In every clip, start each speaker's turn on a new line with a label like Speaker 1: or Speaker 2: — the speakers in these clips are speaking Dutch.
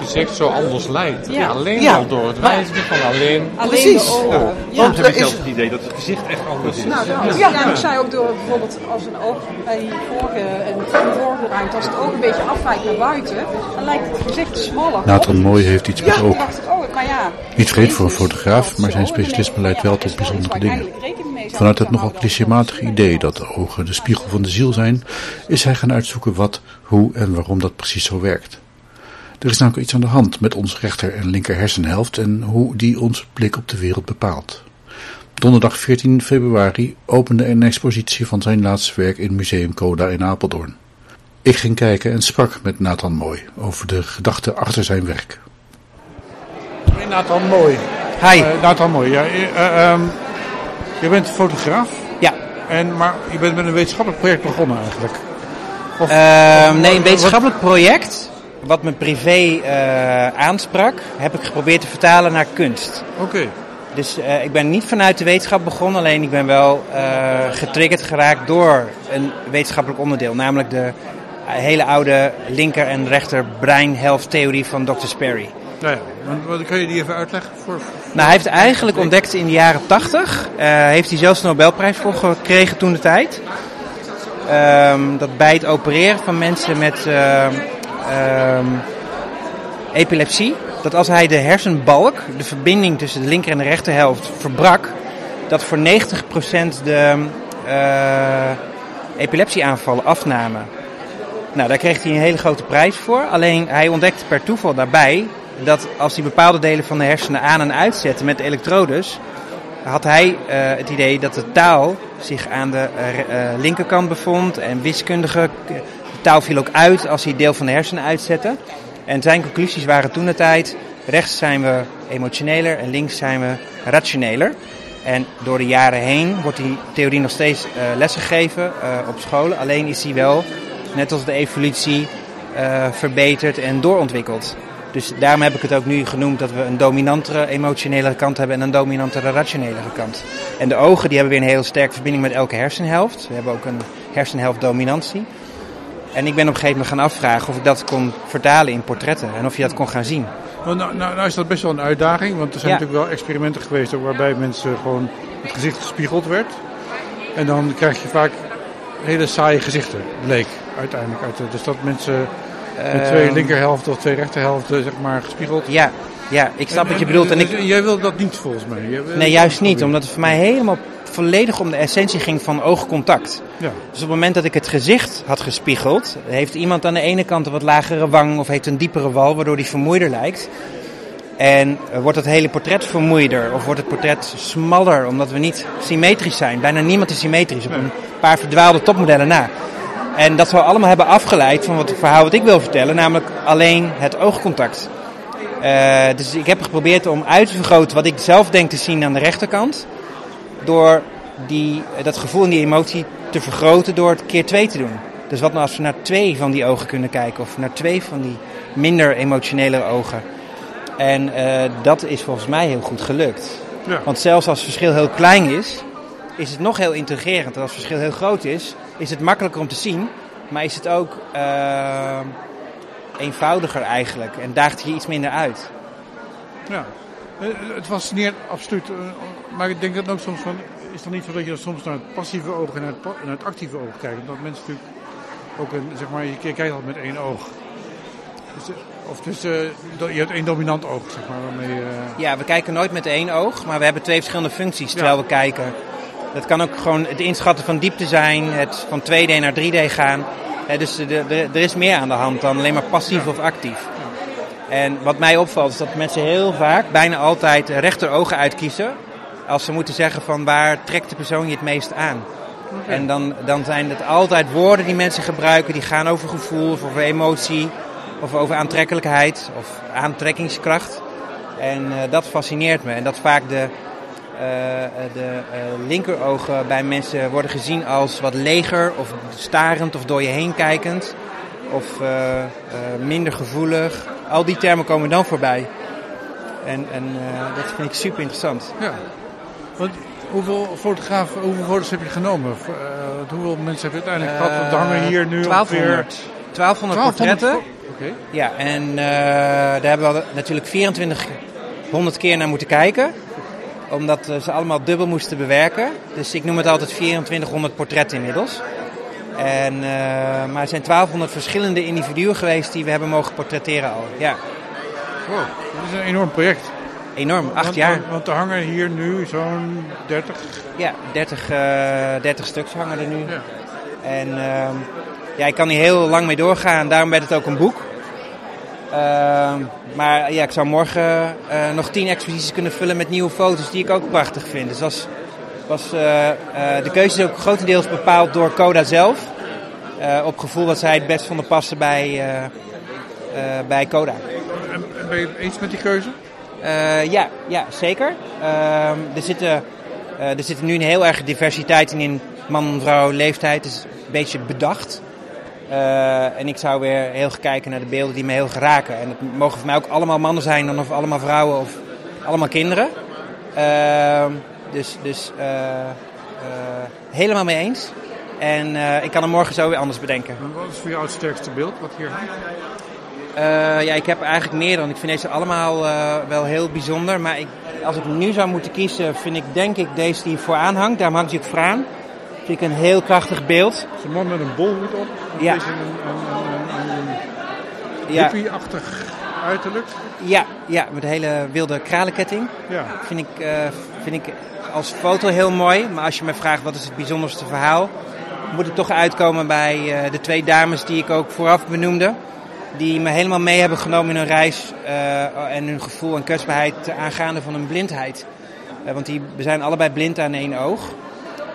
Speaker 1: Ja.
Speaker 2: gezicht zo anders lijkt.
Speaker 1: Ja.
Speaker 2: Alleen
Speaker 3: Ja.
Speaker 2: al door het wijzigen van alleen.
Speaker 1: Alleen
Speaker 3: Precies.
Speaker 1: de ogen.
Speaker 3: Ja.
Speaker 1: Ja.
Speaker 3: Want
Speaker 4: heb
Speaker 3: er
Speaker 4: ik het idee dat het gezicht echt anders is.
Speaker 1: Nou, ja. ik zei ook door bijvoorbeeld als een oog bij die vorige, en vorige ruimte, als het oog een beetje afwijkt naar buiten, dan lijkt het gezicht smaller.
Speaker 5: Nathan Mooi heeft iets met
Speaker 1: ik, oh, maar ja.
Speaker 5: Niet vreemd voor een fotograaf, maar zijn specialisme leidt wel tot bijzondere dingen. Vanuit het nogal clichématige idee dat de ogen de spiegel van de ziel zijn, is hij gaan uitzoeken wat, hoe en waarom dat precies zo werkt. Er is namelijk iets aan de hand met onze rechter en linker hersenhelft en hoe die onze blik op de wereld bepaalt. Donderdag 14 februari opende een expositie van zijn laatste werk in Museum Coda in Apeldoorn. Ik ging kijken en sprak met Nathan Mooi over de gedachten achter zijn werk.
Speaker 6: Nathan Mooi.
Speaker 3: hi.
Speaker 6: Eh, Nathan Mooi, ja. je- eh, ehm, je bent fotograaf,
Speaker 3: Ja.
Speaker 6: en, maar je bent met een wetenschappelijk project begonnen eigenlijk. Of,
Speaker 3: Ehm, nee, een
Speaker 6: wat-
Speaker 3: wetenschappelijk project wat me privé eh, aansprak, heb ik geprobeerd te vertalen naar kunst.
Speaker 6: Oké,
Speaker 3: Dus eh, ik ben niet vanuit de wetenschap begonnen, alleen ik ben wel eh, getriggerd geraakt door een wetenschappelijk onderdeel, namelijk de hele oude linker en rechter breinhelfttheorie van Dr. Sperry.
Speaker 6: nou ja. Kan je die even uitleggen? Voor, voor-
Speaker 3: Nou, hij heeft eigenlijk ontdekt in de jaren 80. eh, heeft hij zelfs de Nobelprijs voor gekregen toen de tijd. Ehm, dat bij het opereren van mensen met ehm, ehm, epilepsie, dat als hij de hersenbalk, de verbinding tussen de linker en de rechterhelft, verbrak, dat voor 90% de eh, epilepsieaanvallen afnamen. Nou, daar kreeg hij een hele grote prijs voor. Alleen hij ontdekte per toeval daarbij dat als hij bepaalde delen van de hersenen aan en uitzette met elektrodes, had hij eh, het idee dat de taal zich aan de eh, linkerkant bevond en wiskundige taal viel ook uit als hij deel van de hersenen uitzette. En zijn conclusies waren toen de tijd, rechts zijn we emotioneler en links zijn we rationeler. En door de jaren heen wordt die theorie nog steeds eh, lesgegeven eh, op scholen. Alleen is die wel, net als de evolutie, eh, verbeterd en doorontwikkeld. Dus daarom heb ik het ook nu genoemd dat we een dominantere emotionele kant hebben en een dominantere rationelere kant. En de ogen die hebben weer een heel sterke verbinding met elke hersenhelft. We hebben ook een hersenhelft dominantie. En ik ben op een gegeven moment gaan afvragen of ik dat kon vertalen in portretten en of je dat kon gaan zien.
Speaker 6: Nou, nou, nou is dat best wel een uitdaging, want er zijn
Speaker 3: Ja.
Speaker 6: natuurlijk wel experimenten geweest waarbij mensen gewoon het gezicht gespiegeld werd. En dan krijg je vaak hele saaie gezichten, bleek uiteindelijk. Uit, de- dus dat mensen met twee
Speaker 3: Ehm,
Speaker 6: linkerhelften of twee rechterhelften, zeg maar, gespiegeld.
Speaker 3: Ja, ja, ik snap wat je bedoelt. En ik,
Speaker 6: jij wil dat niet volgens mij.
Speaker 3: Nee, juist niet.
Speaker 6: proberen.
Speaker 3: Omdat het voor mij helemaal volledig om de essentie ging van oogcontact.
Speaker 6: Ja.
Speaker 3: Dus op het moment dat ik het gezicht had gespiegeld, heeft iemand aan de ene kant een wat lagere wang of heeft een diepere wal, waardoor die vermoeider lijkt. En eh, wordt het hele portret vermoeider of wordt het portret smaller omdat we niet symmetrisch zijn. Bijna niemand is symmetrisch, op een paar verdwaalde topmodellen na. En dat zou allemaal hebben afgeleid van wat het verhaal wat ik wil vertellen, namelijk alleen het oogcontact. Eh, dus ik heb geprobeerd om uit te vergroten wat ik zelf denk te zien aan de rechterkant. Door die, dat gevoel en die emotie te vergroten door het keer twee te doen. Dus wat nou als we naar twee van die ogen kunnen kijken. Of naar twee van die minder emotionele ogen. En eh, dat is volgens mij heel goed gelukt.
Speaker 6: Ja.
Speaker 3: Want zelfs als het verschil heel klein is, is het nog heel intrigerend. En als het verschil heel groot is, is het makkelijker om te zien. Maar is het ook eh, eenvoudiger eigenlijk. En daagt je iets minder uit.
Speaker 6: Ja. Eh, Het fascineert absoluut. eh, Maar ik denk dat ook soms van. Is het dan niet zo dat je soms naar het passieve oog en naar het, pa- naar het actieve oog kijkt? Dat mensen natuurlijk ook een, zeg maar, je kijkt altijd met één oog. Dus, eh, of dus, je hebt één dominant oog, zeg maar, waarmee.
Speaker 3: Ja, we kijken nooit met één oog, maar we hebben twee verschillende functies terwijl we kijken. Dat kan ook gewoon het inschatten van diepte zijn, het van 2D naar 3D gaan. Dus de, de, er is meer aan de hand dan alleen maar passief of actief. En wat mij opvalt is dat mensen heel vaak, bijna altijd, rechterogen uitkiezen. Als ze moeten zeggen van waar trekt de persoon je het meest aan. En dan, dan zijn het altijd woorden die mensen gebruiken, die gaan over gevoel of over emotie. Of over aantrekkelijkheid of aantrekkingskracht. En eh, dat fascineert me. En dat vaak de, eh, de linkerogen bij mensen worden gezien als wat leger of starend of door je heen kijkend. Of eh, eh, minder gevoelig. Al die termen komen dan voorbij. En, en eh, dat vind ik super interessant.
Speaker 6: Ja. Want hoeveel, fotografen, hoeveel foto's heb je genomen? Hoeveel mensen heb je uiteindelijk gehad? Want hangen hier nu ongeveer...
Speaker 3: 1200. 1200 portretten. Ja, en daar hebben we natuurlijk 2400 keer naar moeten kijken. Omdat ze allemaal dubbel moesten bewerken. Dus ik noem het altijd 2400 portretten inmiddels. En, eh, maar er zijn 1200 verschillende individuen geweest die we hebben mogen portretteren al. Ja,
Speaker 6: Wow, dat is een enorm project.
Speaker 3: enorm. Acht
Speaker 6: want,
Speaker 3: jaar.
Speaker 6: Want, er hangen hier nu zo'n 30.
Speaker 3: Ja, 30, eh 30 stuks hangen er nu.
Speaker 6: Ja.
Speaker 3: En ehm, ja, ik kan hier heel lang mee doorgaan. Daarom werd het ook een boek. Ehm, maar ja, ik zou morgen eh, nog 10 exposities kunnen vullen met nieuwe foto's die ik ook prachtig vind. Dus was, was, eh, eh, de keuze is ook grotendeels bepaald door Coda zelf. Eh, op gevoel dat zij het best vonden passen bij, bij Coda.
Speaker 6: En, en ben je het eens met die keuze?
Speaker 3: Ja, ja, zeker. Ehm, er, zitten, er zit nu een heel erg diversiteit in, in man, vrouw, leeftijd. Het is een beetje bedacht. En ik zou weer heel kijken naar de beelden die me heel geraken. En het mogen voor mij ook allemaal mannen zijn, dan of allemaal vrouwen of allemaal kinderen. Ehm, dus dus eh, eh, helemaal mee eens. En eh, ik kan er morgen zo weer anders bedenken.
Speaker 6: En Wat is voor jou het sterkste beeld wat hier hangt?
Speaker 3: Ja, ik heb eigenlijk meer dan. Ik vind deze allemaal wel heel bijzonder. Maar ik, als ik nu zou moeten kiezen, vind ik denk ik deze die vooraan hangt. Daarom hangt hij ook vooraan. Vind ik een heel krachtig beeld.
Speaker 6: Het is een man met een bolhoed op.
Speaker 3: Ja.
Speaker 6: Een een, een, een, hippie-achtig uiterlijk.
Speaker 3: ja, ja, met een hele wilde kralenketting.
Speaker 6: Ja.
Speaker 3: Vind ik, vind ik als foto heel mooi. Maar als je me vraagt wat is het bijzonderste verhaal, moet ik toch uitkomen bij eh, de twee dames die ik ook vooraf benoemde. Die me helemaal mee hebben genomen in hun reis eh, en hun gevoel en kwetsbaarheid aangaande van hun blindheid. Eh, want die, we zijn allebei blind aan één oog.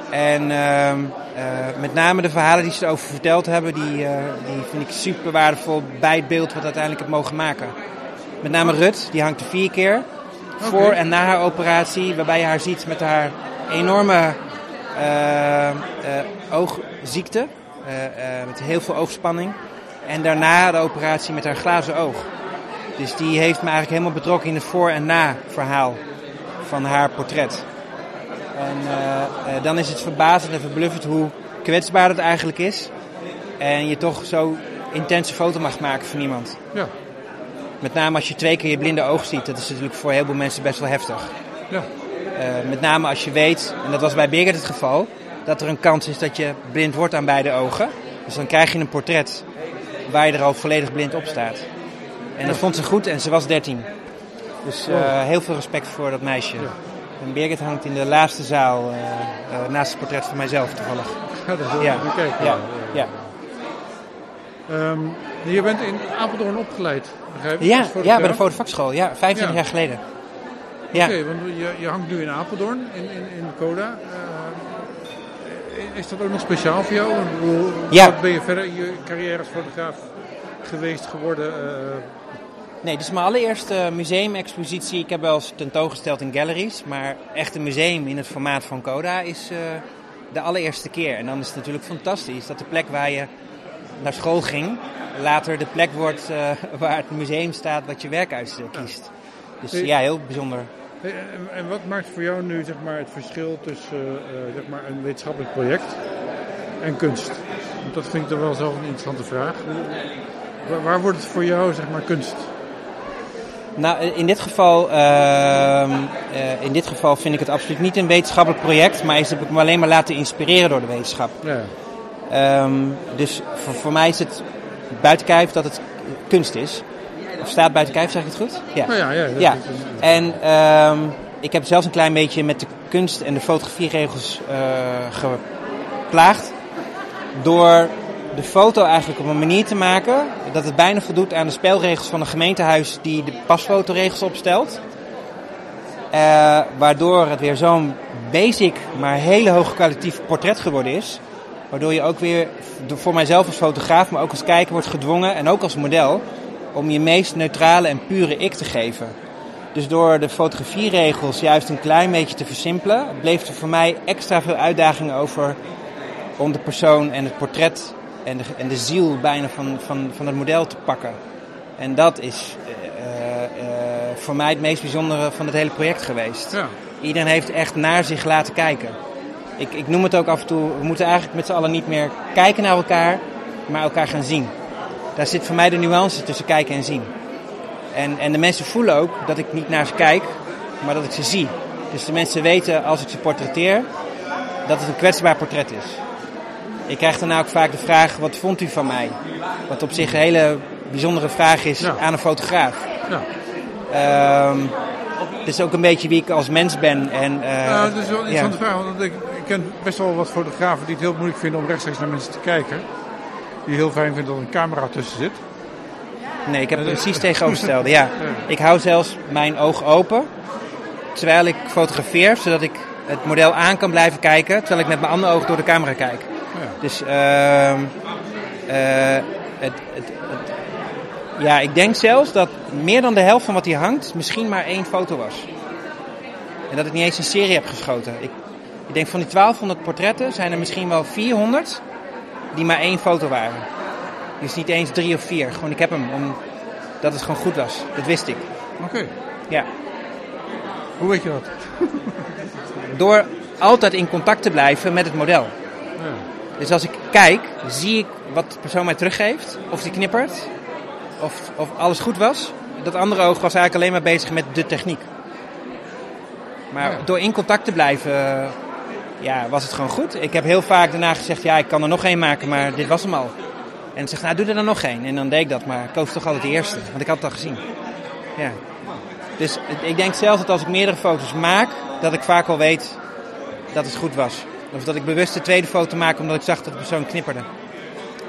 Speaker 3: En ehm, eh, met name de verhalen die ze erover verteld hebben, die, die vind ik super waardevol bij het beeld wat uiteindelijk heb mogen maken. Met name Rut, die hangt er vier keer. Voor en na haar operatie, waarbij je haar ziet met haar enorme eh, eh, oogziekte. eh, met heel veel oogspanning. En daarna de operatie met haar glazen oog. Dus die heeft me eigenlijk helemaal betrokken in het voor- en na-verhaal van haar portret. En eh, dan is het verbazend en verbluffend hoe kwetsbaar het eigenlijk is. En je toch zo intense foto mag maken van iemand.
Speaker 6: Ja.
Speaker 3: Met name als je twee keer je blinde oog ziet. Dat is natuurlijk voor heel veel mensen best wel heftig.
Speaker 6: Ja.
Speaker 3: Eh, met name als je weet, en dat was bij Birgit het geval, dat er een kans is dat je blind wordt aan beide ogen. Dus dan krijg je een portret waar je er al volledig blind op staat. En dat vond ze goed en ze was 13. Dus eh, heel veel respect voor dat meisje. En Birgit hangt in de laatste zaal eh, naast het portret van mijzelf toevallig.
Speaker 6: Ja, dat
Speaker 3: Ja,
Speaker 6: kijken.
Speaker 3: ja, ja.
Speaker 6: Ehm, je bent in Apeldoorn opgeleid, begrijp ik?
Speaker 3: Ja, ja, bij de fotovakschool. Ja, 25
Speaker 6: Ja.
Speaker 3: jaar geleden. Ja.
Speaker 6: Oké, want je, je hangt nu in Apeldoorn, in, in, in Coda. Eh, is dat ook nog speciaal voor jou? Bedoel,
Speaker 3: Ja.
Speaker 6: Wat ben je verder in je carrière als fotograaf geweest, geworden? eh,
Speaker 3: Nee, dit is mijn allereerste museumexpositie. Ik heb wel eens tentoongesteld in galleries, maar echt een museum in het formaat van Coda is eh, de allereerste keer. En dan is het natuurlijk fantastisch dat de plek waar je naar school ging, later de plek wordt eh, waar het museum staat wat je werk uit eh, kiest. Dus ja, heel bijzonder.
Speaker 6: en, wat maakt voor jou nu zeg maar, het verschil tussen eh, zeg maar, een wetenschappelijk project en kunst? Want dat vind ik toch wel zelf een interessante vraag. Waar, waar wordt het voor jou zeg maar, kunst?
Speaker 3: Nou, in dit, geval, ehm, eh, in dit geval vind ik het absoluut niet een wetenschappelijk project, maar is, heb ik me alleen maar laten inspireren door de wetenschap.
Speaker 6: Ja.
Speaker 3: Ehm, dus voor, voor mij is het buiten kijf dat het kunst is. Of staat buiten kijf, zeg ik het goed? Ja.
Speaker 6: Nou ja, ja,
Speaker 3: Ja. En ehm, ik heb zelfs een klein beetje met de kunst en de fotografieregels eh geplaagd. Door de foto eigenlijk op een manier te maken dat het bijna voldoet aan de spelregels van een gemeentehuis die de pasfotoregels opstelt. Eh, waardoor het weer zo'n basic, maar hele hoog kwalitatief portret geworden is. Waardoor je ook weer voor mijzelf als fotograaf, maar ook als kijker wordt gedwongen en ook als model om je meest neutrale en pure ik te geven. Dus door de fotografieregels juist een klein beetje te versimpelen, bleef er voor mij extra veel uitdagingen over om de persoon en het portret en de, en de ziel bijna van, van, van het model te pakken. En dat is eh, eh, voor mij het meest bijzondere van het hele project geweest.
Speaker 6: Ja.
Speaker 3: Iedereen heeft echt naar zich laten kijken. Ik, ik noem het ook af en toe, we moeten eigenlijk met z'n allen niet meer kijken naar elkaar, maar elkaar gaan zien. daar zit voor mij de nuance tussen kijken en zien. En, en de mensen voelen ook dat ik niet naar ze kijk, maar dat ik ze zie. Dus de mensen weten als ik ze portretteer, dat het een kwetsbaar portret is. Ik krijg daarna ook vaak de vraag, wat vond u van mij? Wat op zich een hele bijzondere vraag is
Speaker 6: Ja.
Speaker 3: aan een fotograaf.
Speaker 6: Ja.
Speaker 3: Ehm, het is ook een beetje wie ik als mens ben. En, eh,
Speaker 6: Ja, dat is wel een
Speaker 3: ja.
Speaker 6: interessante vraag. Want ik ken best wel wat fotografen die het heel moeilijk vinden om rechtstreeks naar mensen te kijken. Die heel fijn vinden dat een camera tussen zit.
Speaker 3: Nee, ik heb het
Speaker 6: dat-
Speaker 3: precies tegenovergestelde. Ja. Ik hou zelfs mijn oog open terwijl ik fotografeer, zodat ik het model aan kan blijven kijken terwijl ik met mijn andere oog door de camera kijk.
Speaker 6: Ja.
Speaker 3: Dus eh, het, het, het- ja, ik denk zelfs dat meer dan de helft van wat hier hangt misschien maar één foto was. En dat ik niet eens een serie heb geschoten. Ik, ik denk van die 1200 portretten zijn er misschien wel 400 die maar één foto waren. Dus niet eens drie of vier. Gewoon ik heb hem omdat het gewoon goed was. Dat wist ik.
Speaker 6: Oké,
Speaker 3: Ja.
Speaker 6: hoe weet je dat?
Speaker 3: Door altijd in contact te blijven met het model.
Speaker 6: Ja.
Speaker 3: Dus als ik kijk, zie ik wat de persoon mij teruggeeft. Of die knippert. Of, of alles goed was. Dat andere oog was eigenlijk alleen maar bezig met de techniek. Maar
Speaker 6: Ja.
Speaker 3: door in contact te blijven, ja, was het gewoon goed. Ik heb heel vaak daarna gezegd, ja, ik kan er nog één maken, maar dit was hem al. En zegt, nou, doe er dan nog één. En dan deed ik dat, maar ik koos toch altijd de eerste. Want ik had het al gezien. Ja. Dus ik denk zelfs dat als ik meerdere foto's maak, dat ik vaak al weet dat het goed was. Of dat ik bewust de tweede foto maak omdat ik zag dat de persoon knipperde.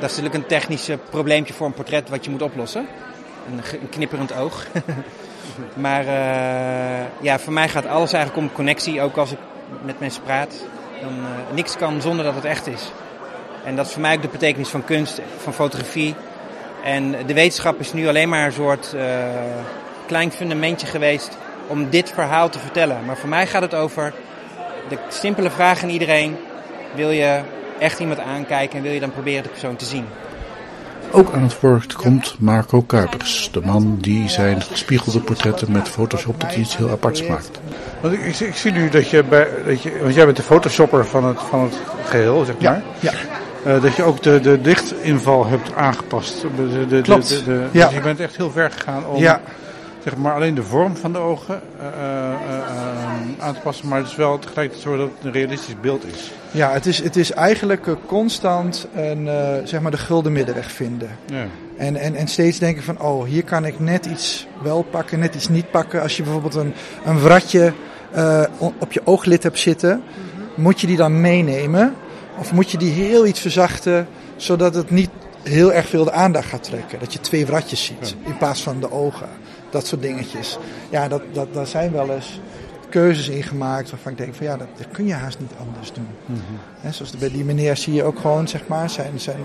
Speaker 3: Dat is natuurlijk een technisch probleempje voor een portret wat je moet oplossen. Een knipperend oog. maar eh, ja, voor mij gaat alles eigenlijk om connectie. Ook als ik met mensen praat. Dan, eh, niks kan zonder dat het echt is. En dat is voor mij ook de betekenis van kunst, van fotografie. En de wetenschap is nu alleen maar een soort eh, klein fundamentje geweest om dit verhaal te vertellen. Maar voor mij gaat het over de simpele vraag aan iedereen. Wil je echt iemand aankijken en wil je dan proberen de persoon te zien?
Speaker 5: Ook aan het woord komt Marco Kuipers, de man die zijn gespiegelde portretten met Photoshop tot iets heel aparts maakt.
Speaker 6: Want ik, ik, zie- ik zie nu dat je bij, dat je, want jij bent de photoshopper van het, van het geheel, zeg maar.
Speaker 7: Ja,
Speaker 6: Eh, dat je ook de, de lichtinval hebt aangepast. De, de, de,
Speaker 7: Klopt.
Speaker 6: de- de-
Speaker 7: Ja.
Speaker 6: Dus je bent echt heel ver gegaan om
Speaker 7: ja,
Speaker 6: zeg maar, alleen de vorm van de ogen eh, eh, eh, eh, aan te passen. Maar het is wel tegelijkertijd zo dat het een realistisch beeld is.
Speaker 7: ja het, is, het is eigenlijk eh, constant een, eh, zeg maar de gulden middenweg vinden.
Speaker 6: Ja.
Speaker 7: En, en, en steeds denken van, oh, hier kan ik net iets wel pakken, net iets niet pakken. Als je bijvoorbeeld een, een wratje eh, op je ooglid hebt zitten, moet je die dan meenemen? Of moet je die heel iets verzachten, zodat het niet heel erg veel de aandacht gaat trekken? Dat je twee wratjes ziet, in plaats van de ogen. Dat soort dingetjes. Ja, dat, dat, daar zijn wel eens keuzes in gemaakt waarvan ik denk van ja, dat, dat kun je haast niet anders doen. Hè, zoals bij die meneer zie je ook gewoon, zeg maar, zijn, zijn,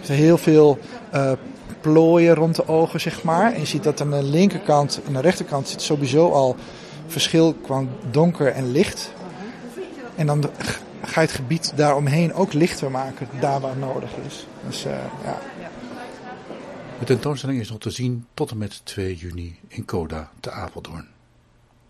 Speaker 7: zijn heel veel eh, plooien rond de ogen, zeg maar. En je ziet dat aan de linkerkant en de rechterkant zit sowieso al verschil qua donker en licht. En dan ga je het gebied daaromheen ook lichter maken, daar waar nodig is. Dus eh, ja.
Speaker 5: De tentoonstelling is nog te zien tot en met 2 juni in Coda te Apeldoorn.